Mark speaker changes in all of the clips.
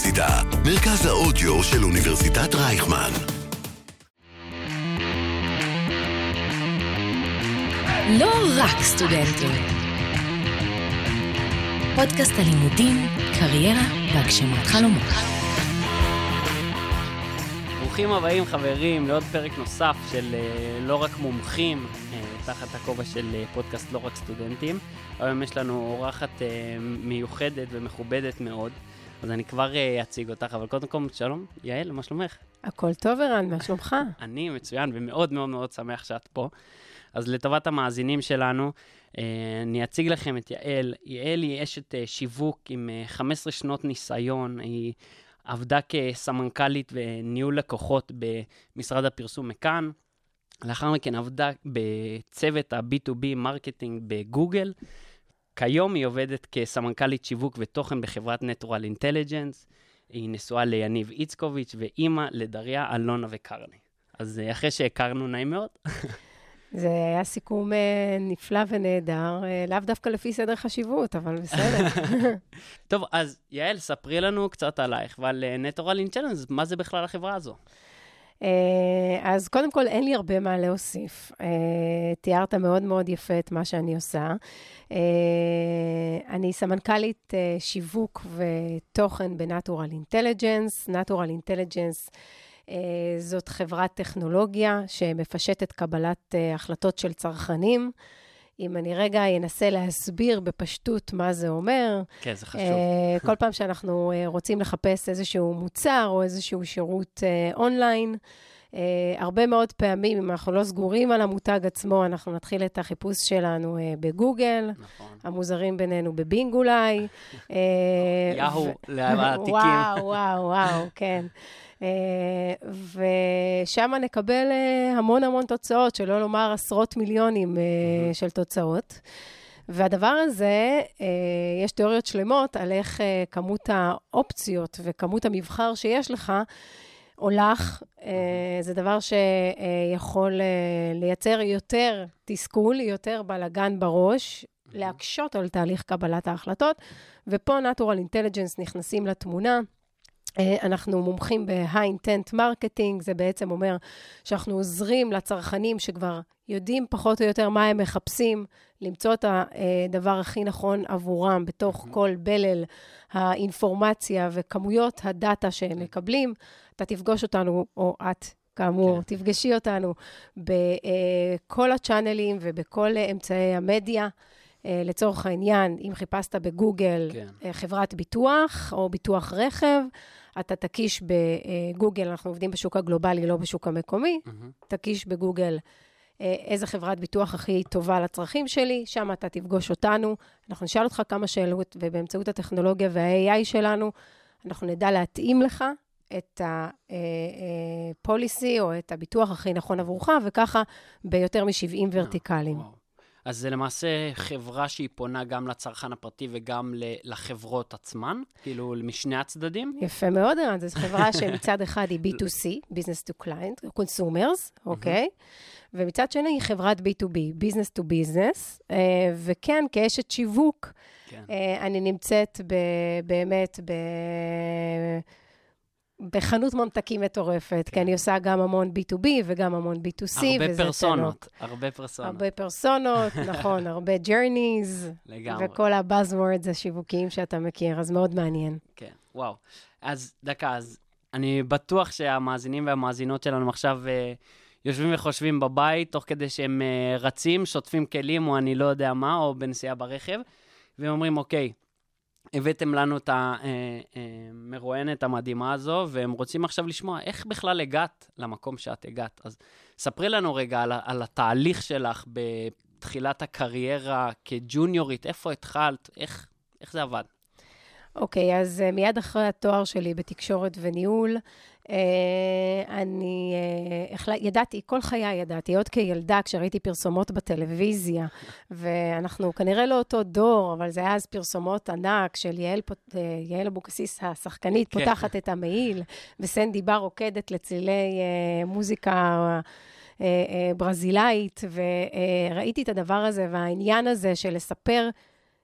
Speaker 1: האוניברסיטה, מרכז האודיו של אוניברסיטת רייכמן.
Speaker 2: לא רק סטודנטים. פודקאסט הלימודים, קריירה והגשמת חלומות.
Speaker 3: ברוכים הבאים חברים לעוד פרק נוסף של uh, לא רק מומחים, uh, תחת הכובע של uh, פודקאסט לא רק סטודנטים. היום יש לנו אורחת מיוחדת ומכובדת מאוד, אז אני כבר uh, אציג אותך, אבל קודם כל, שלום, יעל, מה שלומך?
Speaker 4: הכל טוב, ערן, מה שלומך?
Speaker 3: אני מצוין ומאוד מאוד מאוד שמח שאת פה. אז לטובת המאזינים שלנו, uh, אני אציג לכם את יעל. יעל היא אשת uh, שיווק עם uh, 15 שנות ניסיון, היא... עבדה כסמנכ"לית וניהול לקוחות במשרד הפרסום מכאן. לאחר מכן עבדה בצוות ה-B2B marketing בגוגל. כיום היא עובדת כסמנכ"לית שיווק ותוכן בחברת Natural Intelligence. היא נשואה ליניב איצקוביץ' ואימא לדריה, אלונה וקרני. אז אחרי שהכרנו, נעים מאוד.
Speaker 4: זה היה סיכום אה, נפלא ונהדר, אה, לאו דווקא לפי סדר חשיבות, אבל בסדר.
Speaker 3: טוב, אז יעל, ספרי לנו קצת עלייך ועל Natural Intelligence, מה זה בכלל החברה הזו?
Speaker 4: אה, אז קודם כל, אין לי הרבה מה להוסיף. תיארת מאוד מאוד יפה את מה שאני עושה. אני סמנכ"לית שיווק ותוכן בנטורל אינטליג'נס. נטורל אינטליג'נס זאת חברת טכנולוגיה שמפשטת קבלת החלטות של צרכנים. אם אני רגע אנסה להסביר בפשטות מה זה אומר.
Speaker 3: כן, זה חשוב.
Speaker 4: כל פעם שאנחנו רוצים לחפש איזשהו מוצר או איזשהו שירות אונליין, Uh, הרבה מאוד פעמים, אם אנחנו לא סגורים על המותג עצמו, אנחנו נתחיל את החיפוש שלנו uh, בגוגל, נכון. המוזרים בינינו בבינג אולי.
Speaker 3: יהו, לעתיקים.
Speaker 4: וואו, וואו, וואו, כן. Uh, ושם נקבל uh, המון המון תוצאות, שלא לומר עשרות מיליונים. של תוצאות. והדבר הזה, יש תיאוריות שלמות על איך כמות האופציות וכמות המבחר שיש לך, הולך, זה דבר שיכול לייצר יותר תסכול, יותר בלאגן בראש, להקשות על תהליך קבלת ההחלטות, ופה Natural Intelligence נכנסים לתמונה. אנחנו מומחים ב-high-intent marketing, זה בעצם אומר שאנחנו עוזרים לצרכנים שכבר יודעים פחות או יותר מה הם מחפשים, למצוא את הדבר הכי נכון עבורם בתוך כל בלל האינפורמציה וכמויות הדאטה שהם מקבלים. אתה תפגוש אותנו, או את, כאמור, כן. תפגשי אותנו בכל הצ'אנלים ובכל אמצעי המדיה. לצורך העניין, אם חיפשת בגוגל כן. חברת ביטוח או ביטוח רכב, אתה תקיש בגוגל, אנחנו עובדים בשוק הגלובלי, לא בשוק המקומי, mm-hmm. תקיש בגוגל איזה חברת ביטוח הכי טובה לצרכים שלי, שם אתה תפגוש אותנו, אנחנו נשאל אותך כמה שאלות, ובאמצעות הטכנולוגיה וה-AI שלנו, אנחנו נדע להתאים לך את הפוליסי או את הביטוח הכי נכון עבורך, וככה ביותר מ-70 ורטיקלים. וואו.
Speaker 3: אז זה למעשה חברה שהיא פונה גם לצרכן הפרטי וגם לחברות עצמן, כאילו משני הצדדים?
Speaker 4: יפה מאוד, ערן. זו חברה שמצד אחד היא B2C, Business to Client, Consumers, אוקיי? Okay? ומצד שני היא חברת B2B, Business to Business, וכן, כאשת שיווק, כן. אני נמצאת באמת ב... בחנות ממתקים מטורפת, כן. כי אני עושה גם המון B2B וגם המון B2C.
Speaker 3: הרבה פרסונות, הרבה פרסונות.
Speaker 4: הרבה פרסונות, נכון, הרבה journeys. לגמרי. וכל הבאזוורדס השיווקיים שאתה מכיר, אז מאוד מעניין.
Speaker 3: כן, וואו. אז דקה, אז אני בטוח שהמאזינים והמאזינות שלנו עכשיו uh, יושבים וחושבים בבית, תוך כדי שהם uh, רצים, שוטפים כלים, או אני לא יודע מה, או בנסיעה ברכב, והם אומרים, אוקיי, הבאתם לנו את המרואיינת המדהימה הזו, והם רוצים עכשיו לשמוע איך בכלל הגעת למקום שאת הגעת. אז ספרי לנו רגע על, על התהליך שלך בתחילת הקריירה כג'וניורית, איפה התחלת, איך, איך זה עבד?
Speaker 4: אוקיי, okay, אז uh, מיד אחרי התואר שלי בתקשורת וניהול, אני uh, ידעתי, כל חיי ידעתי, עוד כילדה, כשראיתי פרסומות בטלוויזיה, ואנחנו כנראה לא אותו דור, אבל זה היה אז פרסומות ענק של יעל, יעל אבוקסיס, השחקנית. כן. פותחת את המעיל, וסנדי בר רוקדת לצלילי מוזיקה. ברזילאית, וראיתי את הדבר הזה והעניין הזה של לספר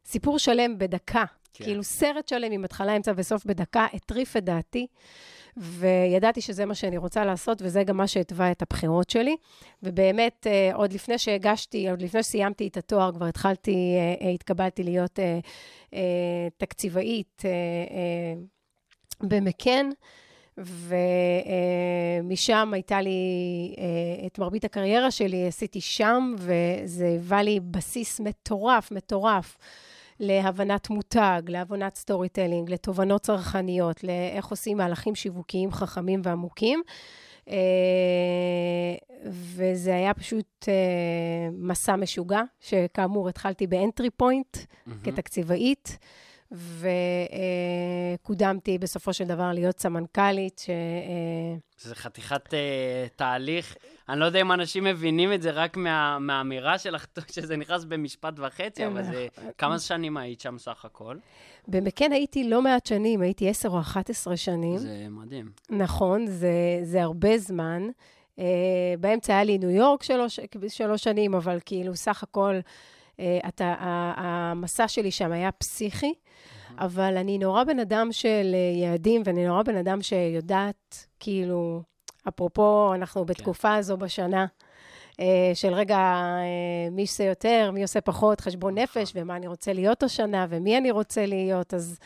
Speaker 4: סיפור שלם בדקה,
Speaker 3: כן.
Speaker 4: כאילו סרט שלם עם התחלה, אמצע וסוף בדקה, הטריף את דעתי, וידעתי שזה מה שאני רוצה לעשות, וזה גם מה שהתווה את הבחירות שלי. ובאמת, אה, עוד לפני שהגשתי, עוד לפני שסיימתי את התואר, כבר התחלתי, אה, אה, התקבלתי להיות תקציבאית במקן. ומשם הייתה לי, את מרבית הקריירה שלי עשיתי שם, וזה היווה לי בסיס מטורף, מטורף. להבנת מותג, להבנת storytelling, לתובנות צרכניות, לאיך עושים מהלכים שיווקיים חכמים ועמוקים. אה, וזה היה פשוט אה, מסע משוגע, שכאמור התחלתי ב entry point כתקציבאית. וקודמתי בסופו של דבר להיות סמנכ"לית, ש... אה,
Speaker 3: זה חתיכת אה, תהליך. אני לא יודע אם אנשים מבינים את זה רק מה, מהאמירה שלך, שזה נכנס במשפט וחצי, אבל זה... כמה שנים היית שם סך הכל?
Speaker 4: במקן הייתי לא מעט שנים, הייתי 10 או 11 שנים.
Speaker 3: זה מדהים.
Speaker 4: נכון, זה, זה הרבה זמן. Uh, באמצע היה לי ניו יורק שלוש, שלוש שנים, אבל כאילו, סך הכל, אתה, המסע שלי שם היה פסיכי. אבל אני נורא בן אדם של אה, יעדים, ואני נורא בן אדם שיודעת, כאילו, אפרופו, אנחנו כן. בתקופה הזו בשנה, אה, של רגע, אה, מי עושה יותר, מי עושה פחות, חשבון נכון. נפש, ומה אני רוצה להיות השנה, ומי אני רוצה להיות, אז...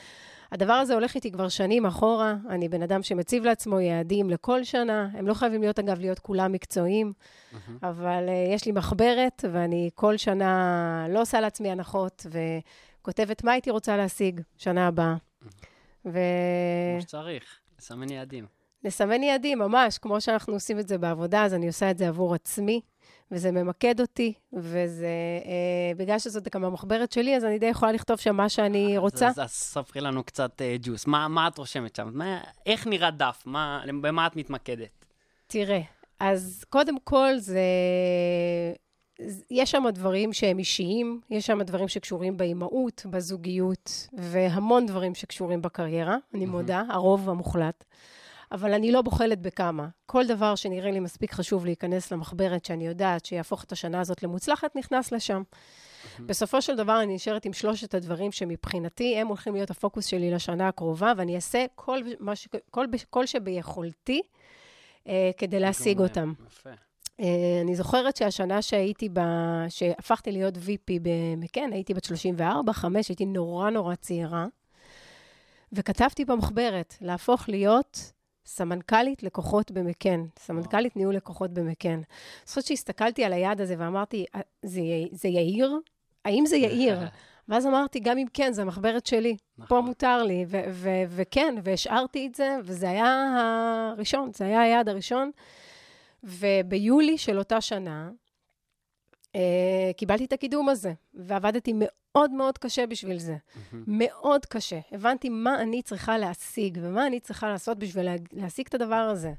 Speaker 4: הדבר הזה הולך איתי כבר שנים אחורה. אני בן אדם שמציב לעצמו יעדים לכל שנה. הם לא חייבים להיות, אגב, להיות כולם מקצועיים, mm-hmm. אבל uh, יש לי מחברת, ואני כל שנה לא עושה לעצמי הנחות, כותבת מה הייתי רוצה להשיג שנה הבאה.
Speaker 3: ו... כמו שצריך, לסמן יעדים.
Speaker 4: לסמן יעדים, ממש, כמו שאנחנו עושים את זה בעבודה, אז אני עושה את זה עבור עצמי, וזה ממקד אותי, וזה, אה, בגלל שזאת גם המחברת שלי, אז אני די יכולה לכתוב שם מה שאני רוצה.
Speaker 3: אז, אז ספרי לנו קצת אה, ג'וס, מה, מה את רושמת שם? מה, איך נראה דף? מה, במה את מתמקדת?
Speaker 4: תראה, אז קודם כל זה יש שם דברים שהם אישיים, יש שם דברים שקשורים באימהות, בזוגיות, והמון דברים שקשורים בקריירה, אני מודה, הרוב המוחלט. אבל אני לא בוחלת בכמה. כל דבר שנראה לי מספיק חשוב להיכנס למחברת, שאני יודעת שיהפוך את השנה הזאת למוצלחת, נכנס לשם. בסופו של דבר, אני נשארת עם שלושת הדברים שמבחינתי, הם הולכים להיות הפוקוס שלי לשנה הקרובה, ואני אעשה כל, ש... כל, כל שביכולתי אה, כדי להשיג אותם. יפה. אה, אני זוכרת שהשנה שהייתי ב... שהפכתי להיות VP במקן, הייתי בת 34, 5, הייתי נורא נורא צעירה, וכתבתי במחברת, להפוך להיות סמנכ"לית לקוחות במקן, סמנכ"לית ניהול לקוחות במקן. אני חושבת שהסתכלתי על היעד הזה ואמרתי, אה, זה, זה יאיר? האם זה יאיר? ואז אמרתי, גם אם כן, זה המחברת שלי. נכון. פה מותר לי, וכן, והשארתי את זה, וזה היה הראשון, זה היה היעד הראשון. וביולי של אותה שנה, קיבלתי את הקידום הזה, ועבדתי מאוד מאוד קשה בשביל זה. Mm-hmm. מאוד קשה. הבנתי מה אני צריכה להשיג, ומה אני צריכה לעשות בשביל לה, להשיג את הדבר הזה.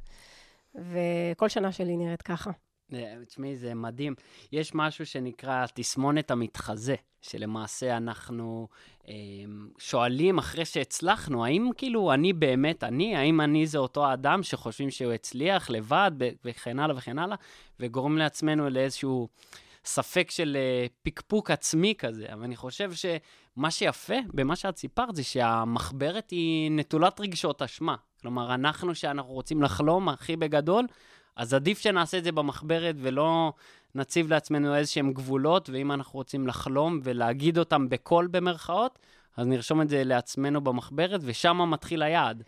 Speaker 4: וכל שנה שלי נראית ככה.
Speaker 3: אה, תשמעי, זה מדהים. יש משהו שנקרא תסמונת המתחזה, שלמעשה אנחנו אה, שואלים אחרי שהצלחנו, האם כאילו אני באמת אני, האם אני זה אותו אדם שחושבים שהוא הצליח לבד, וכן הלאה וכן הלאה, וגורם לעצמנו לאיזשהו ספק של אה, פקפוק עצמי כזה. אבל אני חושב שמה שיפה במה שאת סיפרת זה שהמחברת היא נטולת רגשות אשמה. כלומר, אנחנו שאנחנו רוצים לחלום הכי בגדול, אז עדיף שנעשה את זה במחברת ולא נציב לעצמנו איזשהם גבולות, ואם אנחנו רוצים לחלום ולהגיד אותם בקול במרכאות, אז נרשום את זה לעצמנו במחברת, ושם מתחיל היעד.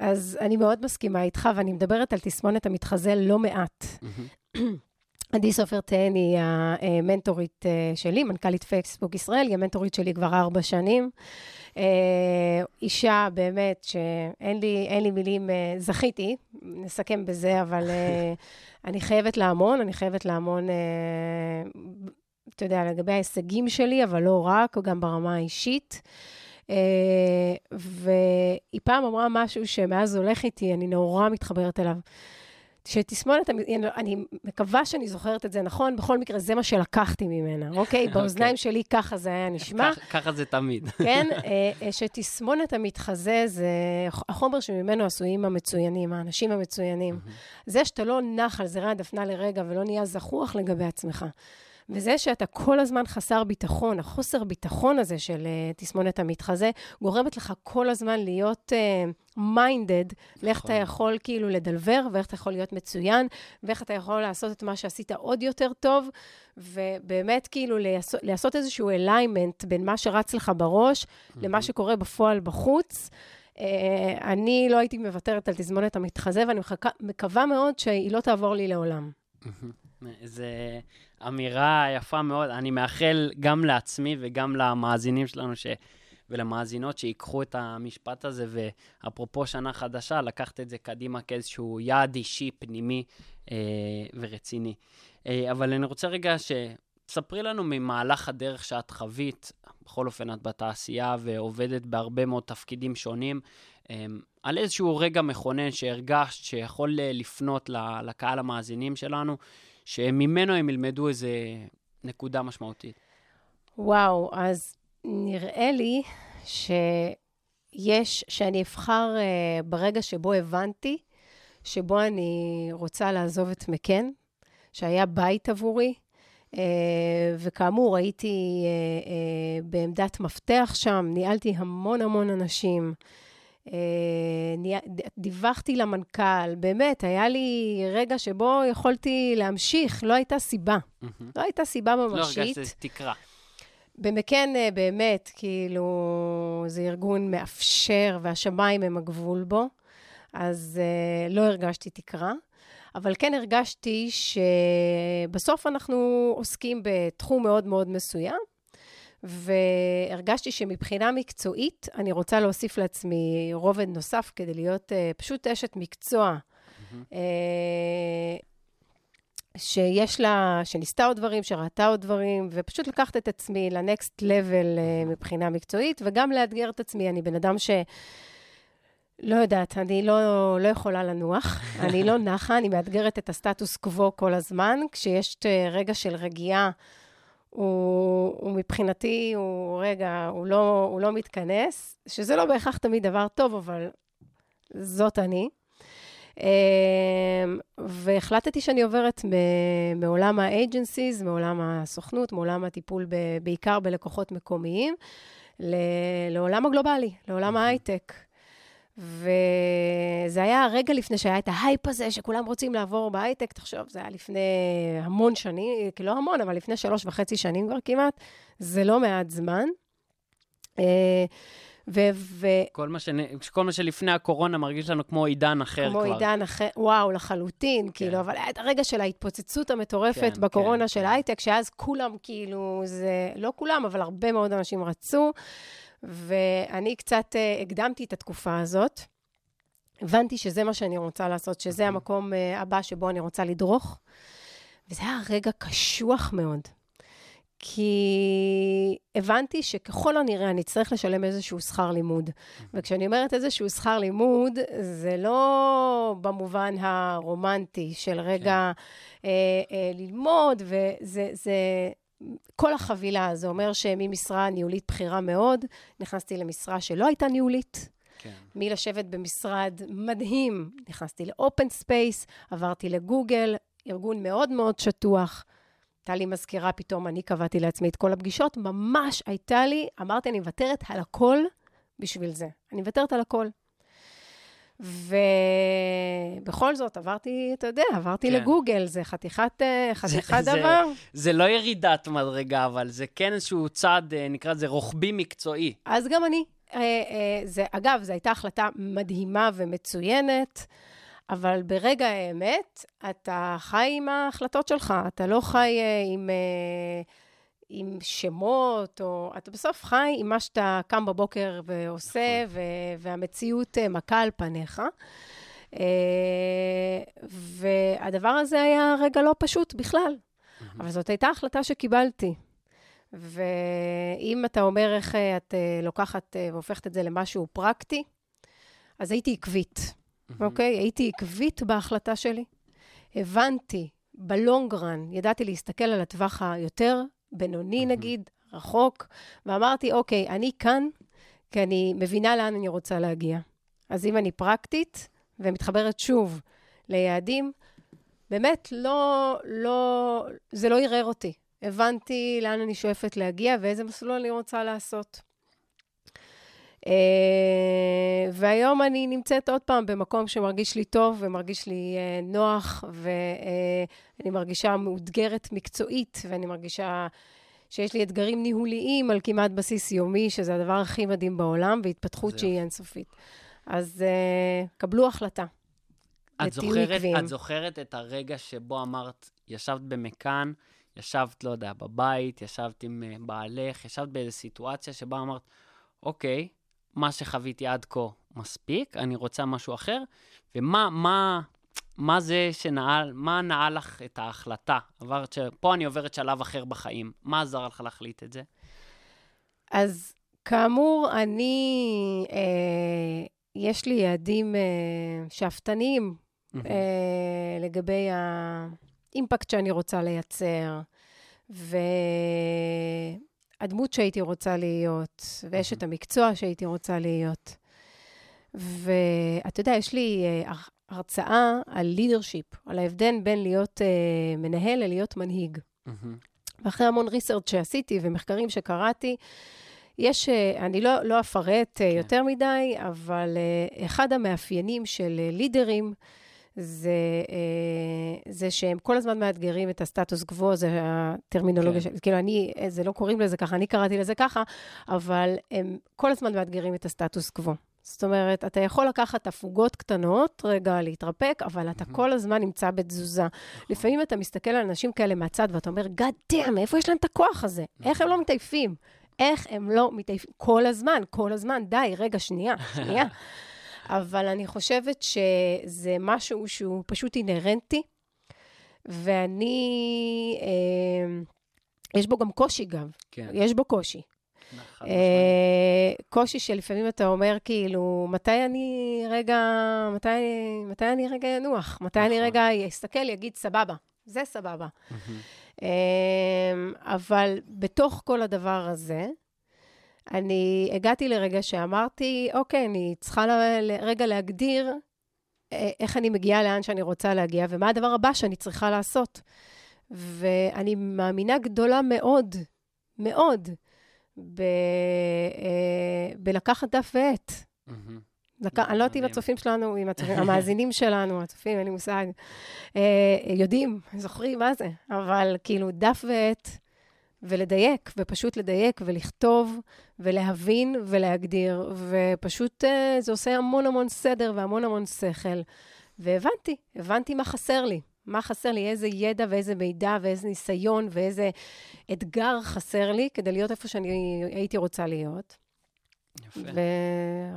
Speaker 4: אז אני מאוד מסכימה איתך, ואני מדברת על תסמונת המתחזה לא מעט. עדי סופר תהן היא המנטורית אה, שלי, מנכ"לית פייסבוק ישראל, היא המנטורית שלי כבר ארבע שנים. אה, אישה באמת שאין לי, לי מילים, אה, זכיתי, נסכם בזה, אבל אני חייבת להמון, אני חייבת להמון, אתה יודע, לגבי ההישגים שלי, אבל לא רק, גם ברמה האישית. והיא פעם אמרה משהו שמאז הולך איתי, אני נורא מתחברת אליו. שתסמונת, אני מקווה שאני זוכרת את זה נכון, בכל מקרה, זה מה שלקחתי ממנה, אוקיי? באוזניים okay. שלי ככה זה היה נשמע.
Speaker 3: ככה זה תמיד.
Speaker 4: כן, אה, אה, שתסמונת המתחזה זה החומר שממנו עשויים המצוינים, האנשים המצוינים. זה שאתה לא נח על זרי הדפנה לרגע ולא נהיה זחוח לגבי עצמך, וזה שאתה כל הזמן חסר ביטחון, החוסר ביטחון הזה של uh, תסמונת המתחזה, גורמת לך כל הזמן להיות מיינדד, uh, לאיך אתה
Speaker 3: נכון.
Speaker 4: יכול כאילו לדלבר, ואיך אתה יכול להיות מצוין, ואיך אתה יכול לעשות את מה שעשית עוד יותר טוב, ובאמת כאילו לעשות, לעשות איזשהו אליימנט בין מה שרץ לך בראש למה שקורה בפועל בחוץ. Uh, אני לא הייתי מוותרת על תסמונת המתחזה, ואני מחכה, מקווה מאוד שהיא לא תעבור לי לעולם.
Speaker 3: זו אמירה יפה מאוד. אני מאחל גם לעצמי וגם למאזינים שלנו ש... ולמאזינות שיקחו את המשפט הזה, ואפרופו שנה חדשה, לקחת את זה קדימה כאיזשהו יעד אישי, פנימי אה, ורציני. אה, אבל אני רוצה רגע שתספרי לנו ממהלך הדרך שאת חווית, בכל אופן את בתעשייה ועובדת בהרבה מאוד תפקידים שונים, אה, על איזשהו רגע מכונן שהרגשת שיכול לפנות לקהל המאזינים שלנו, שממנו הם ילמדו איזה נקודה משמעותית.
Speaker 4: וואו, אז נראה לי שיש, שאני אבחר uh, ברגע שבו הבנתי, שבו אני רוצה לעזוב את מקן, שהיה בית עבורי, uh, וכאמור, הייתי uh, uh, בעמדת מפתח שם, ניהלתי המון המון אנשים. דיווחתי למנכ"ל, באמת, היה לי רגע שבו יכולתי להמשיך, לא הייתה סיבה. Mm-hmm. לא הייתה סיבה ממשית.
Speaker 3: לא הרגשת תקרה.
Speaker 4: במקן, באמת, כאילו, זה ארגון מאפשר, והשמיים הם הגבול בו, אז uh, לא הרגשתי תקרה. אבל כן הרגשתי שבסוף אנחנו עוסקים בתחום מאוד מאוד מסוים, והרגשתי שמבחינה מקצועית, אני רוצה להוסיף לעצמי רובד נוסף כדי להיות uh, פשוט אשת מקצוע. Mm-hmm. Uh, שיש לה, שניסתה עוד דברים, שראתה עוד דברים, ופשוט לקחת את עצמי לנקסט לבל uh, מבחינה מקצועית, וגם לאתגר את עצמי. אני בן אדם ש... לא יודעת, אני לא, לא יכולה לנוח, אני לא נחה, אני מאתגרת את הסטטוס קוו כל הזמן. כשיש רגע של רגיעה, הוא, הוא מבחינתי, הוא רגע, הוא לא, הוא לא מתכנס, שזה לא בהכרח תמיד דבר טוב, אבל זאת אני. והחלטתי שאני עוברת מעולם האג'נסיז, מעולם הסוכנות, מעולם הטיפול ב, בעיקר בלקוחות מקומיים, לעולם הגלובלי, לעולם ההייטק. וזה היה רגע לפני שהיה את ההייפ הזה, שכולם רוצים לעבור בהייטק, תחשוב, זה היה לפני המון שנים, כי לא המון, אבל לפני שלוש וחצי שנים כבר כמעט, זה לא מעט זמן.
Speaker 3: ו... ו... כל, מה ש... כל מה שלפני הקורונה מרגיש לנו כמו עידן אחר
Speaker 4: כמו
Speaker 3: כבר.
Speaker 4: כמו עידן אחר, וואו, לחלוטין, כן. כאילו, אבל היה את הרגע של ההתפוצצות המטורפת כן, בקורונה כן, של כן. הייטק, שאז כולם, כאילו, זה, לא כולם, אבל הרבה מאוד אנשים רצו, ואני קצת uh, הקדמתי את התקופה הזאת. הבנתי שזה מה שאני רוצה לעשות, שזה mm-hmm. המקום uh, הבא שבו אני רוצה לדרוך, וזה היה רגע קשוח מאוד. כי הבנתי שככל הנראה אני אצטרך לשלם איזשהו שכר לימוד. וכשאני אומרת איזשהו שכר לימוד, זה לא במובן הרומנטי של רגע כן. אה, אה, ללמוד, וזה... זה, כל החבילה, זה אומר שממשרה ניהולית בכירה מאוד, נכנסתי למשרה שלא הייתה ניהולית. כן. מלשבת במשרד מדהים, נכנסתי ל open space, עברתי לגוגל, ארגון מאוד מאוד שטוח. הייתה לי מזכירה, פתאום אני קבעתי לעצמי את כל הפגישות, ממש הייתה לי, אמרתי, אני מוותרת על הכל בשביל זה. אני מוותרת על הכל. ובכל זאת, עברתי, אתה יודע, עברתי כן. לגוגל, זה חתיכת, אה, חתיכת זה, דבר.
Speaker 3: זה, זה לא ירידת מדרגה, אבל זה כן איזשהו צעד, אה, נקרא לזה רוחבי מקצועי.
Speaker 4: אז גם אני. אה, זה, אגב, זו הייתה החלטה מדהימה ומצוינת. אבל ברגע האמת, אתה חי עם ההחלטות שלך, אתה לא חי עם, uh, עם שמות, או אתה בסוף חי עם מה שאתה קם בבוקר ועושה, נכון. ו- והמציאות uh, מכה על פניך. Uh, והדבר הזה היה רגע לא פשוט בכלל. אבל זאת הייתה החלטה שקיבלתי. ואם אתה אומר איך את uh, לוקחת והופכת את זה למשהו פרקטי, אז הייתי עקבית. אוקיי? הייתי עקבית בהחלטה שלי. הבנתי בלונגרן, ידעתי להסתכל על הטווח היותר בינוני נגיד, רחוק, ואמרתי, אוקיי, אני כאן כי אני מבינה לאן אני רוצה להגיע. אז אם אני פרקטית ומתחברת שוב ליעדים, באמת לא, לא, זה לא ערער אותי. הבנתי לאן אני שואפת להגיע ואיזה מסלול אני רוצה לעשות. Uh, והיום אני נמצאת עוד פעם במקום שמרגיש לי טוב ומרגיש לי uh, נוח, ואני uh, מרגישה מאותגרת מקצועית, ואני מרגישה שיש לי אתגרים ניהוליים על כמעט בסיס יומי, שזה הדבר הכי מדהים בעולם, והתפתחות שהיא אינסופית. אז uh, קבלו החלטה.
Speaker 3: את זוכרת, את זוכרת את הרגע שבו אמרת, ישבת במכאן, ישבת, לא יודע, בבית, ישבת עם בעלך, ישבת באיזו סיטואציה שבה אמרת, אוקיי, מה שחוויתי עד כה מספיק, אני רוצה משהו אחר, ומה מה, מה זה שנעל, מה נעל לך את ההחלטה? עברת ש... פה אני עוברת שלב אחר בחיים. מה עזר לך להחליט את זה?
Speaker 4: אז כאמור, אני, אה, יש לי יעדים אה, שאפתניים mm-hmm. אה, לגבי האימפקט שאני רוצה לייצר, והדמות שהייתי רוצה להיות, ואשת mm-hmm. המקצוע שהייתי רוצה להיות. ואתה יודע, יש לי אה, הרצאה על לידרשיפ, על ההבדל בין להיות uh, מנהל ללהיות מנהיג. ואחרי המון ריסרצ' שעשיתי ומחקרים שקראתי, יש, uh, אני לא, לא אפרט כן. יותר מדי, אבל אחד המאפיינים של לידרים, uh, זה שהם כל הזמן מאתגרים את הסטטוס קוו, זה הטרמינולוגיה כן. של, כאילו אני, זה לא קוראים לזה ככה, אני קראתי לזה ככה, אבל הם כל הזמן מאתגרים את הסטטוס קוו. זאת אומרת, אתה יכול לקחת הפוגות קטנות, רגע להתרפק, אבל אתה כל הזמן נמצא בתזוזה. לפעמים אתה מסתכל על אנשים כאלה מהצד ואתה אומר, God damn, מאיפה יש להם את הכוח הזה? איך הם לא מתעייפים? איך הם לא מתעייפים? כל הזמן, כל הזמן, די, רגע, שנייה, שנייה. אבל אני חושבת שזה משהו שהוא פשוט אינהרנטי, ואני, אה, יש בו גם קושי גם. כן. יש בו קושי. אה, קושי שלפעמים אתה אומר, כאילו, מתי אני רגע, מתי, מתי אני רגע אנוח? מתי אני נכון. רגע אסתכל, יגיד, סבבה, זה סבבה. אמ, אבל בתוך כל הדבר הזה, אני הגעתי לרגע שאמרתי, אוקיי, אני צריכה רגע להגדיר אה, איך אני מגיעה לאן שאני רוצה להגיע, ומה הדבר הבא שאני צריכה לעשות. ואני מאמינה גדולה מאוד, מאוד, ב, אה, בלקחת דף ועט. לק... אני לא יודעת אם הצופים שלנו, אם הצופים, המאזינים שלנו, הצופים, אין לי מושג, אה, יודעים, זוכרים מה זה, אבל כאילו דף ועט, ולדייק, ופשוט לדייק, ולכתוב, ולהבין, ולהגדיר, ופשוט אה, זה עושה המון המון סדר והמון המון שכל. והבנתי, הבנתי מה חסר לי. מה חסר לי, איזה ידע ואיזה מידע ואיזה ניסיון ואיזה אתגר חסר לי כדי להיות איפה שאני הייתי רוצה להיות. יפה.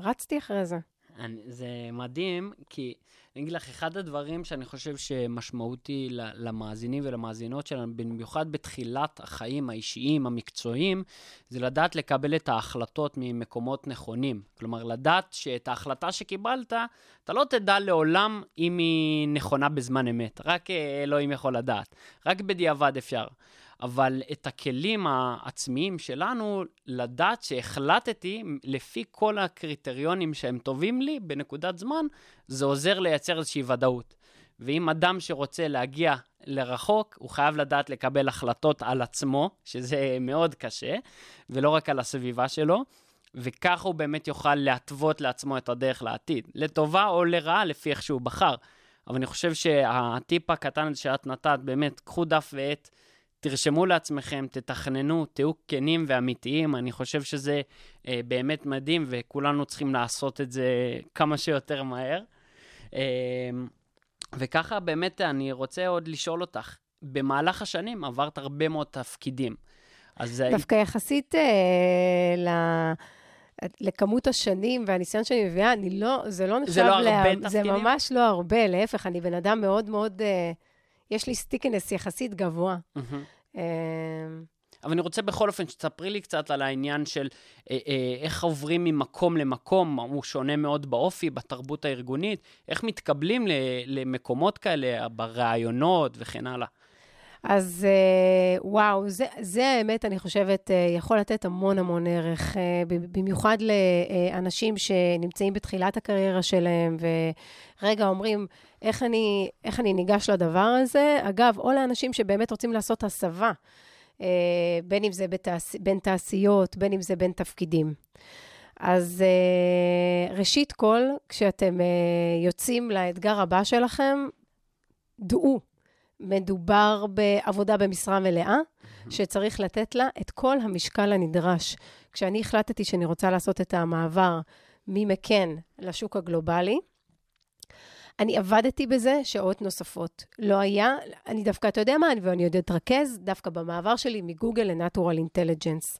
Speaker 4: ורצתי אחרי זה.
Speaker 3: אני, זה מדהים, כי אני אגיד לך, אחד הדברים שאני חושב שמשמעותי למאזינים ולמאזינות שלנו, במיוחד בתחילת החיים האישיים, המקצועיים, זה לדעת לקבל את ההחלטות ממקומות נכונים. כלומר, לדעת שאת ההחלטה שקיבלת, אתה לא תדע לעולם אם היא נכונה בזמן אמת. רק אה, אלוהים יכול לדעת. רק בדיעבד אפשר. אבל את הכלים העצמיים שלנו, לדעת שהחלטתי לפי כל הקריטריונים שהם טובים לי בנקודת זמן, זה עוזר לייצר איזושהי ודאות. ואם אדם שרוצה להגיע לרחוק, הוא חייב לדעת לקבל החלטות על עצמו, שזה מאוד קשה, ולא רק על הסביבה שלו, וככה הוא באמת יוכל להתוות לעצמו את הדרך לעתיד, לטובה או לרעה, לפי איך שהוא בחר. אבל אני חושב שהטיפ הקטן שאת נתת, באמת, קחו דף ועט, תרשמו לעצמכם, תתכננו, תהיו כנים ואמיתיים. אני חושב שזה אה, באמת מדהים, וכולנו צריכים לעשות את זה כמה שיותר מהר. אה, וככה באמת אני רוצה עוד לשאול אותך, במהלך השנים עברת הרבה מאוד תפקידים.
Speaker 4: אז... דווקא יחסית אה, ל... לכמות השנים והניסיון שאני מביאה, אני לא, זה לא נחשב...
Speaker 3: זה לא לה... הרבה תפקידים?
Speaker 4: זה ממש לא הרבה, להפך, אני בן אדם מאוד מאוד... אה, יש לי סטיקנס יחסית גבוה. אמ,
Speaker 3: אבל אני רוצה בכל אופן שתספרי לי קצת על העניין של אה, אה, איך עוברים ממקום למקום, הוא שונה מאוד באופי, בתרבות הארגונית, איך מתקבלים למקומות כאלה, ברעיונות וכן הלאה.
Speaker 4: אז אה, וואו, זה, זה האמת, אני חושבת, אה, יכול לתת המון המון ערך, אה, במיוחד לאנשים שנמצאים בתחילת הקריירה שלהם, ורגע אומרים, איך אני, איך אני ניגש לדבר הזה? אגב, או לאנשים שבאמת רוצים לעשות הסבה. בין אם זה בתעש... בין תעשיות, בין אם זה בין תפקידים. אז ראשית כל, כשאתם יוצאים לאתגר הבא שלכם, דעו, מדובר בעבודה במשרה מלאה, שצריך לתת לה את כל המשקל הנדרש. כשאני החלטתי שאני רוצה לעשות את המעבר ממקן לשוק הגלובלי, אני עבדתי בזה שעות נוספות. לא היה, אני דווקא, אתה יודע מה, ואני עוד אתרכז דווקא במעבר שלי מגוגל לנטורל אינטליג'נס.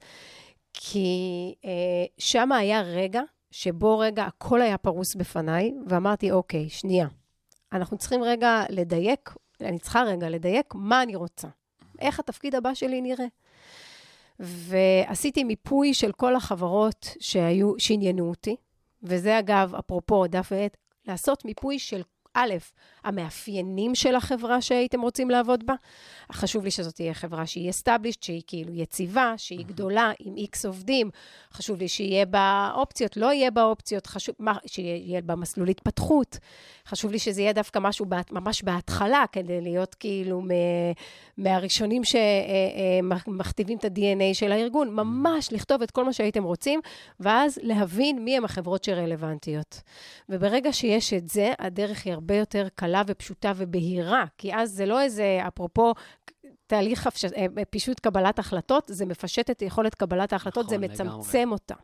Speaker 4: כי אה, שם היה רגע שבו רגע הכל היה פרוס בפניי, ואמרתי, אוקיי, שנייה, אנחנו צריכים רגע לדייק, אני צריכה רגע לדייק מה אני רוצה, איך התפקיד הבא שלי נראה. ועשיתי מיפוי של כל החברות שהיו, שעניינו אותי, וזה אגב, אפרופו דף ועט, לעשות מיפוי של א', המאפיינים של החברה שהייתם רוצים לעבוד בה. חשוב לי שזאת תהיה חברה שהיא established, שהיא כאילו יציבה, שהיא גדולה, עם איקס עובדים. חשוב לי שיהיה בה אופציות, לא יהיה בה אופציות, חשוב, מה, שיהיה בה מסלול התפתחות. חשוב לי שזה יהיה דווקא משהו בה, ממש בהתחלה, כדי להיות כאילו מ, מהראשונים שמכתיבים את ה-DNA של הארגון. ממש לכתוב את כל מה שהייתם רוצים, ואז להבין מי הם החברות שרלוונטיות. וברגע שיש את זה, הדרך היא הרבה יותר קלה ופשוטה ובהירה, כי אז זה לא איזה, אפרופו, תהליך אה, פישוט קבלת החלטות, זה מפשט את יכולת קבלת ההחלטות, נכון, זה מצמצם לגמרי. אותה.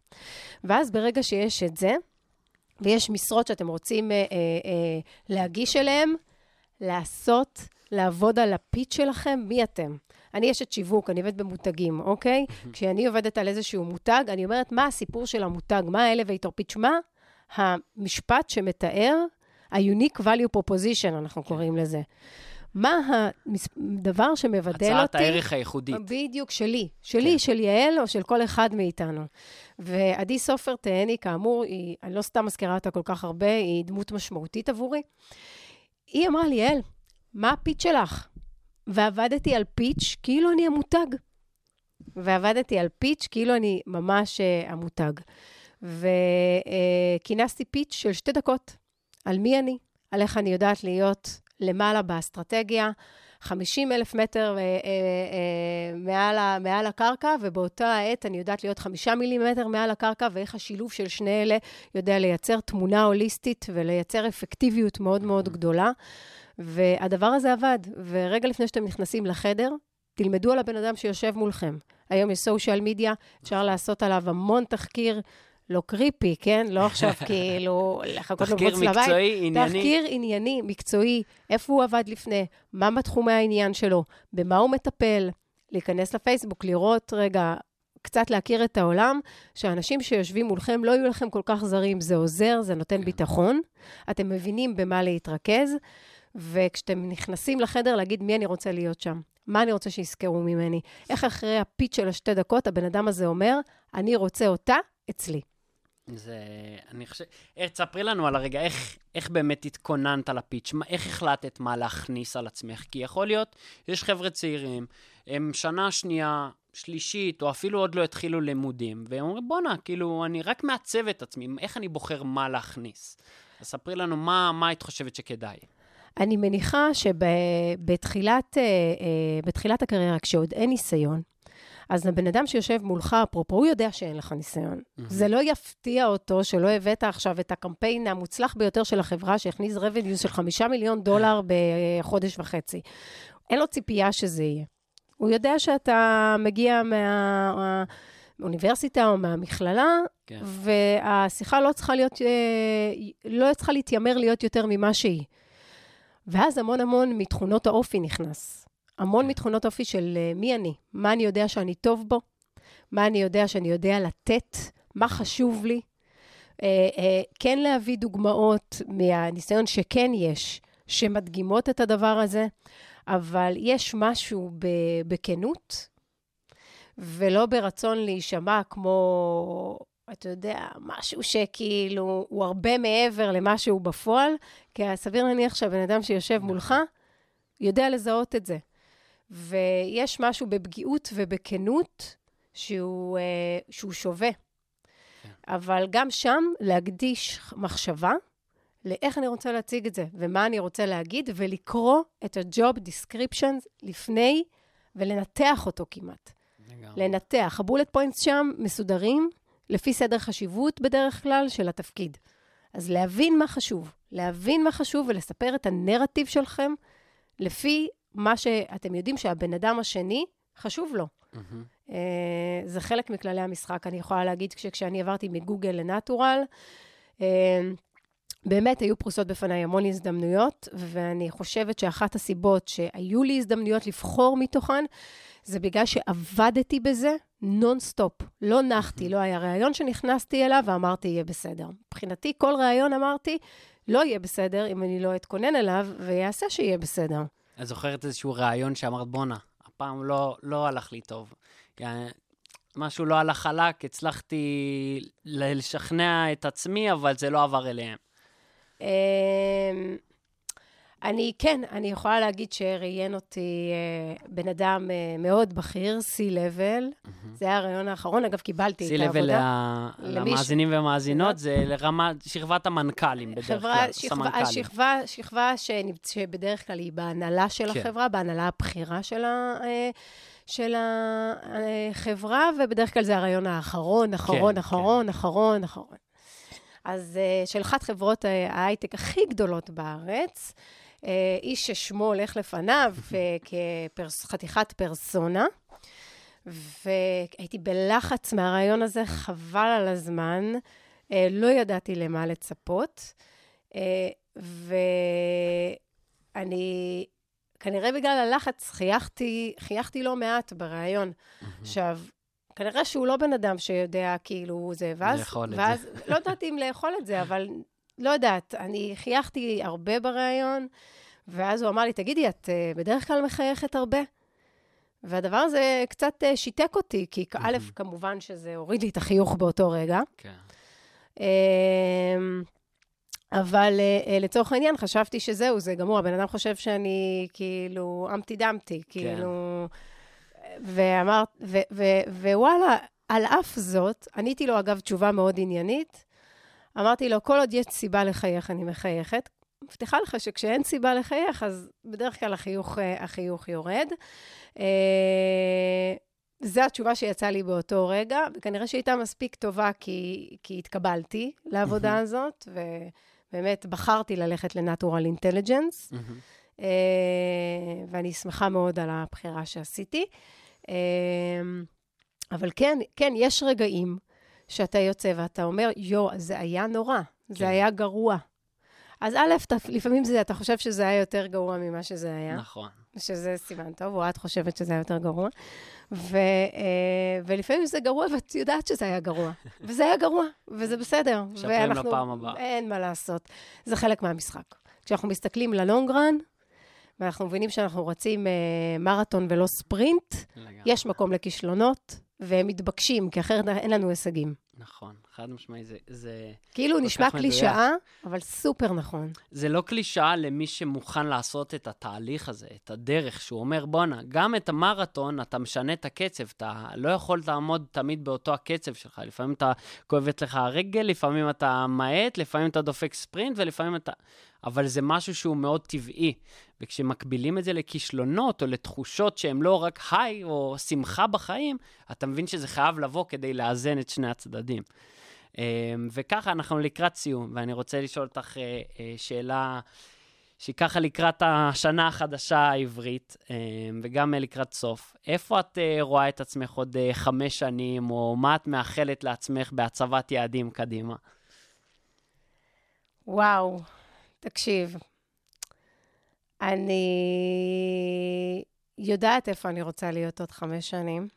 Speaker 4: ואז ברגע שיש את זה, ויש משרות שאתם רוצים אה, אה, אה, להגיש אליהן, לעשות, לעבוד על הפיץ שלכם, מי אתם? אני אשת שיווק, אני עובדת במותגים, אוקיי? כשאני עובדת על איזשהו מותג, אני אומרת, מה הסיפור של המותג? מה ה-elevator pitch? מה המשפט שמתאר ה-unique value proposition, אנחנו כן. קוראים לזה. מה הדבר שמבדל הצעת אותי...
Speaker 3: הצעת הערך הייחודית.
Speaker 4: בדיוק, שלי. שלי, כן. של יעל או של כל אחד מאיתנו. ועדי סופר תהני, כאמור, היא, אני לא סתם מזכירה אותה כל כך הרבה, היא דמות משמעותית עבורי. היא אמרה לי, יעל, מה הפיץ' שלך? ועבדתי על פיץ' כאילו אני המותג. ועבדתי על פיץ' כאילו אני ממש uh, המותג. וכינסתי uh, פיץ' של שתי דקות. על מי אני, על איך אני יודעת להיות למעלה באסטרטגיה, 50 אלף מטר אה, אה, אה, מעל, מעל הקרקע, ובאותה העת אני יודעת להיות חמישה מילימטר מעל הקרקע, ואיך השילוב של שני אלה יודע לייצר תמונה הוליסטית ולייצר אפקטיביות מאוד מאוד גדולה. והדבר הזה עבד. ורגע לפני שאתם נכנסים לחדר, תלמדו על הבן אדם שיושב מולכם. היום יש סושיאל מדיה, אפשר לעשות עליו המון תחקיר לא קריפי, כן? לא עכשיו כאילו לחכות לבוץ לבית.
Speaker 3: תחקיר מקצועי, ענייני.
Speaker 4: תחקיר ענייני, מקצועי, איפה הוא עבד לפני, מה בתחומי העניין שלו, במה הוא מטפל, להיכנס לפייסבוק, לראות רגע, קצת להכיר את העולם, שאנשים שיושבים מולכם לא יהיו לכם כל כך זרים, זה עוזר, זה נותן כן. ביטחון, אתם מבינים במה להתרכז, וכשאתם נכנסים לחדר, להגיד מי אני רוצה להיות שם. מה אני רוצה שיזכרו ממני? איך אחרי הפיץ של השתי דקות הבן אדם הזה אומר, אני רוצה אותה אצלי.
Speaker 3: זה, אני חושב, איך, תספרי לנו על הרגע, איך, איך באמת התכוננת לפיץ', איך החלטת מה להכניס על עצמך? כי יכול להיות, יש חבר'ה צעירים, הם שנה שנייה, שלישית, או אפילו עוד לא התחילו לימודים, והם אומרים, בואנה, כאילו, אני רק מעצב את עצמי, איך אני בוחר מה להכניס? אז ספרי לנו מה, מה היית חושבת שכדאי.
Speaker 4: אני מניחה שבתחילת אה, אה, הקריירה, כשעוד אין ניסיון, אז הבן אדם שיושב מולך, אפרופו, הוא יודע שאין לך ניסיון. Mm-hmm. זה לא יפתיע אותו שלא הבאת עכשיו את הקמפיין המוצלח ביותר של החברה, שהכניס revenue של חמישה מיליון דולר בחודש וחצי. אין לו ציפייה שזה יהיה. הוא יודע שאתה מגיע מהאוניברסיטה או מהמכללה, כן. והשיחה לא צריכה להיות, אה, לא צריכה להתיימר להיות יותר ממה שהיא. ואז המון המון מתכונות האופי נכנס. המון מתכונות אופי של uh, מי אני, מה אני יודע שאני טוב בו, מה אני יודע שאני יודע לתת, מה חשוב לי. Uh, uh, כן להביא דוגמאות מהניסיון שכן יש, שמדגימות את הדבר הזה, אבל יש משהו בכנות, ולא ברצון להישמע כמו, אתה יודע, משהו שכאילו הוא הרבה מעבר למה שהוא בפועל, כי סביר להניח שהבן אדם שיושב מולך יודע לזהות את זה. ויש משהו בפגיעות ובכנות שהוא, אה, שהוא שווה. כן. אבל גם שם להקדיש מחשבה לאיך אני רוצה להציג את זה, ומה אני רוצה להגיד, ולקרוא את ה-job description לפני ולנתח אותו כמעט.
Speaker 3: לגמרי.
Speaker 4: לנתח. הבולט פוינטס שם מסודרים לפי סדר חשיבות בדרך כלל של התפקיד. אז להבין מה חשוב, להבין מה חשוב ולספר את הנרטיב שלכם לפי מה שאתם יודעים שהבן אדם השני חשוב לו. אה, זה חלק מכללי המשחק. אני יכולה להגיד שכשאני עברתי מגוגל לנטורל, אה, באמת היו פרוסות בפניי המון הזדמנויות, ואני חושבת שאחת הסיבות שהיו לי הזדמנויות לבחור מתוכן, זה בגלל שעבדתי בזה נונסטופ. לא נחתי, לא היה ראיון שנכנסתי אליו ואמרתי, יהיה בסדר. מבחינתי, כל ראיון אמרתי, לא יהיה בסדר אם אני לא אתכונן אליו, ויעשה שיהיה בסדר.
Speaker 3: את זוכרת איזשהו רעיון שאמרת, בואנה, הפעם לא, לא הלך לי טוב. יעני, משהו לא הלך חלק, הצלחתי לשכנע את עצמי, אבל זה לא עבר אליהם.
Speaker 4: אני, כן, אני יכולה להגיד שראיין אותי אה, בן אדם אה, מאוד בכיר, C-Level. זה היה הרעיון האחרון, אגב, קיבלתי את העבודה.
Speaker 3: ל-
Speaker 4: למי ש-
Speaker 3: למאזינים ומאזינות, זה לרמה, שכבת המנכ"לים בדרך
Speaker 4: חברה,
Speaker 3: כלל,
Speaker 4: שכבה,
Speaker 3: סמנכ"לים.
Speaker 4: השכבה, שכבה שנמצ... שבדרך כלל היא בהנהלה של
Speaker 3: כן.
Speaker 4: החברה, בהנהלה הבכירה של, ה... אה, של החברה, ובדרך כלל זה הרעיון האחרון, אחרון,
Speaker 3: כן.
Speaker 4: אחרון, אחרון, אחרון. אז אה, של אחת חברות אה, ההייטק הכי גדולות בארץ, אה, איש ששמו הולך לפניו אה, כחתיכת פרסונה, והייתי בלחץ מהרעיון הזה, חבל על הזמן, אה, לא ידעתי למה לצפות, אה, ואני, כנראה בגלל הלחץ, חייכתי, חייכתי לא מעט בריאיון. עכשיו, כנראה שהוא לא בן אדם שיודע כאילו זה, ואז...
Speaker 3: לאכול את זה.
Speaker 4: ואז, לא ידעתי אם לאכול את זה, אבל לא יודעת, אני חייכתי הרבה בריאיון, ואז הוא אמר לי, תגידי, את אה, בדרך כלל מחייכת הרבה? והדבר הזה קצת אה, שיתק אותי, כי א', כמובן שזה הוריד לי את החיוך באותו רגע,
Speaker 3: כן.
Speaker 4: אמ, אבל אה, לצורך העניין, חשבתי שזהו, זה גמור. הבן אדם חושב שאני כאילו אמפטי דמפטי, כאילו... ואמרת, ווואלה, על אף זאת, עניתי לו, אגב, תשובה מאוד עניינית. אמרתי לו, כל עוד יש סיבה לחייך, אני מחייכת. מבטיחה לך שכשאין סיבה לחייך, אז בדרך כלל החיוך, אה, החיוך יורד. אה, זו התשובה שיצאה לי באותו רגע, וכנראה שהייתה מספיק טובה כי, כי התקבלתי לעבודה הזאת, ובאמת בחרתי ללכת לנטורל אינטליג'נס,
Speaker 3: מהמם.
Speaker 4: אה, ואני שמחה מאוד על הבחירה שעשיתי. אה, אבל כן, כן, יש רגעים שאתה יוצא ואתה אומר, יו, זה היה נורא, זה
Speaker 3: כן.
Speaker 4: היה גרוע. אז א', אתה- לפעמים זה, אתה חושב שזה היה יותר גרוע ממה שזה היה.
Speaker 3: נכון.
Speaker 4: שזה סימן טוב, או את חושבת שזה היה יותר גרוע. ו, אה, ולפעמים זה גרוע, ואת יודעת שזה היה גרוע. וזה היה גרוע, וזה בסדר.
Speaker 3: משפרים לפעם הבאה.
Speaker 4: אין מה לעשות. זה חלק מהמשחק. כשאנחנו מסתכלים ללונגרן, ואנחנו מבינים שאנחנו רצים אה, מרתון ולא ספרינט,
Speaker 3: לגמרי.
Speaker 4: יש מקום לכישלונות, והם מתבקשים, כי אחרת אין לנו הישגים.
Speaker 3: נכון, חד משמעי, זה, זה,
Speaker 4: כאילו נשמע. קלישאה, אבל סופר נכון.
Speaker 3: זה לא קלישאה למי שמוכן לעשות את התהליך הזה, את הדרך, שהוא אומר, בואנה, גם את המרתון, אתה משנה את הקצב, אתה לא יכול לעמוד תמיד באותו הקצב שלך. לפעמים אתה כואבת לך הרגל, לפעמים אתה מאט, לפעמים אתה דופק ספרינט, ולפעמים אתה... אבל זה משהו שהוא מאוד טבעי. וכשמקבילים את זה לכישלונות או לתחושות שהן לא רק היי או שמחה בחיים, אתה מבין שזה חייב לבוא כדי לאזן את שני הצדדים. אמ, וככה אנחנו לקראת סיום, ואני רוצה לשאול אותך אה, אה, שאלה שהיא ככה לקראת השנה החדשה העברית, אמ, וגם אה, לקראת סוף. איפה את אה, רואה את עצמך עוד חמש שנים, או מה את מאחלת לעצמך בהצבת יעדים קדימה?
Speaker 4: וואו, תקשיב, אני יודעת איפה אני רוצה להיות עוד חמש שנים.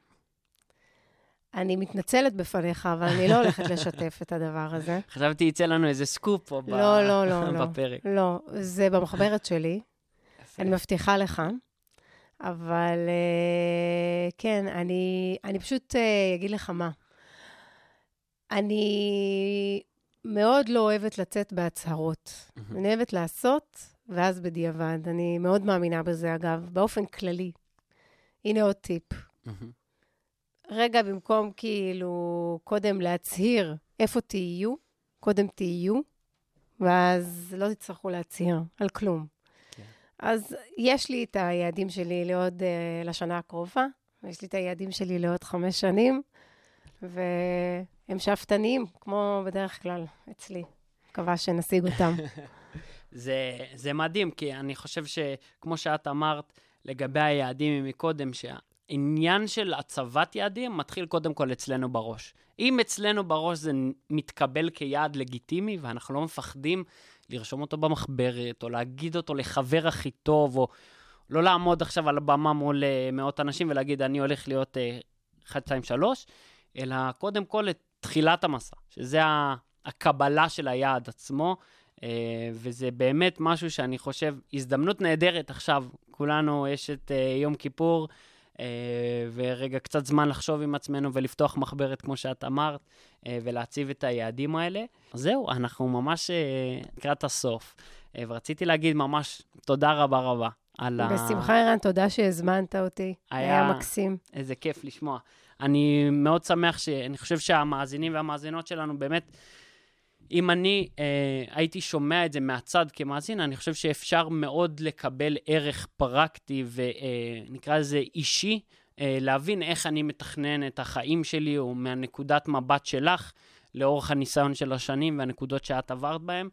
Speaker 4: אני מתנצלת בפניך, אבל אני לא הולכת לשתף את הדבר הזה.
Speaker 3: חשבתי יצא לנו איזה סקופ פה
Speaker 4: לא, לא, לא, לא.
Speaker 3: בפרק.
Speaker 4: לא, זה במחברת שלי. אני מבטיחה לך. אבל אה, כן, אני, אני פשוט אה, אגיד לך מה. אני מאוד לא אוהבת לצאת בהצהרות. אני אוהבת לעשות, ואז בדיעבד. אני מאוד מאמינה בזה, אגב, באופן כללי. הנה עוד טיפ. רגע, במקום כאילו קודם להצהיר איפה תהיו, קודם תהיו, ואז לא תצטרכו להצהיר על כלום.
Speaker 3: כן.
Speaker 4: אז יש לי את היעדים שלי לעוד, uh, לשנה הקרובה, ויש לי את היעדים שלי לעוד חמש שנים, והם שאפתניים, כמו בדרך כלל אצלי. מקווה שנשיג אותם.
Speaker 3: זה, זה מדהים, כי אני חושב שכמו שאת אמרת לגבי היעדים מקודם, שהעניין של הצבת יעדים מתחיל קודם כל אצלנו בראש. אם אצלנו בראש זה מתקבל כיעד לגיטימי, ואנחנו לא מפחדים לרשום אותו במחברת, או להגיד אותו לחבר הכי טוב, או לא לעמוד עכשיו על הבמה מול אה, מאות אנשים ולהגיד, אני הולך להיות 1, 2, 3, אלא קודם כל את תחילת המסע, שזה הקבלה של היעד עצמו, אה, וזה באמת משהו שאני חושב, הזדמנות נהדרת עכשיו, כולנו, יש את אה, יום כיפור, ורגע קצת זמן לחשוב עם עצמנו ולפתוח מחברת, כמו שאת אמרת, ולהציב את היעדים האלה. זהו, אנחנו ממש לקראת הסוף. ורציתי להגיד ממש תודה רבה רבה על
Speaker 4: ה... בשמחה, ערן, תודה שהזמנת אותי. היה, היה מקסים.
Speaker 3: איזה כיף לשמוע. אני מאוד שמח ש... אני חושב שהמאזינים והמאזינות שלנו באמת... אם אני אה, הייתי שומע את זה מהצד כמאזין, אני חושב שאפשר מאוד לקבל ערך פרקטי ונקרא אה, לזה אישי, אה, להבין איך אני מתכנן את החיים שלי, או מהנקודת מבט שלך, לאורך הניסיון של השנים והנקודות שאת עברת בהן.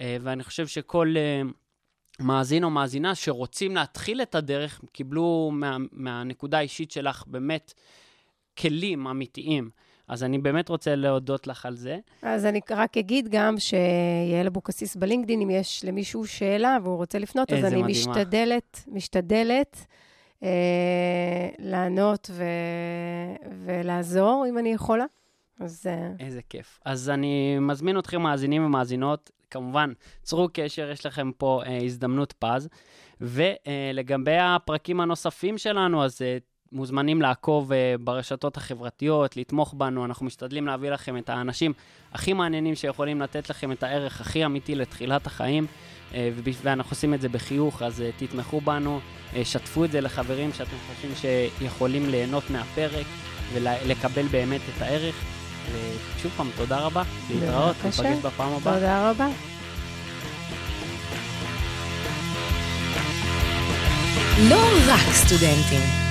Speaker 3: אה, ואני חושב שכל... אה, מאזין או מאזינה שרוצים להתחיל את הדרך, קיבלו מה, מהנקודה האישית שלך באמת כלים אמיתיים. אז אני באמת רוצה להודות לך על זה.
Speaker 4: אז אני רק אגיד גם שיעל אבוקסיס בלינקדין, אם יש למישהו שאלה והוא רוצה לפנות, אז אני מדהימה. משתדלת, משתדלת אה, לענות ו... ולעזור, אם אני יכולה. אז... אה,
Speaker 3: איזה כיף. אז אני מזמין אתכם, מאזינים ומאזינות, כמובן, צרו קשר, יש לכם פה אה, הזדמנות פז. ולגבי הפרקים הנוספים שלנו, אז אה, מוזמנים לעקוב אה, ברשתות החברתיות, לתמוך בנו, אנחנו משתדלים להביא לכם את האנשים הכי מעניינים שיכולים לתת לכם את הערך הכי אמיתי לתחילת החיים, אה, ואנחנו עושים את זה בחיוך, אז אה, תתמכו בנו, אה, שתפו את זה לחברים שאתם חושבים שיכולים ליהנות מהפרק ולקבל באמת את הערך. ושוב פעם, תודה רבה, להתראות, ניפגש בפעם הבאה.
Speaker 4: תודה רבה.
Speaker 2: לא רק סטודנטים.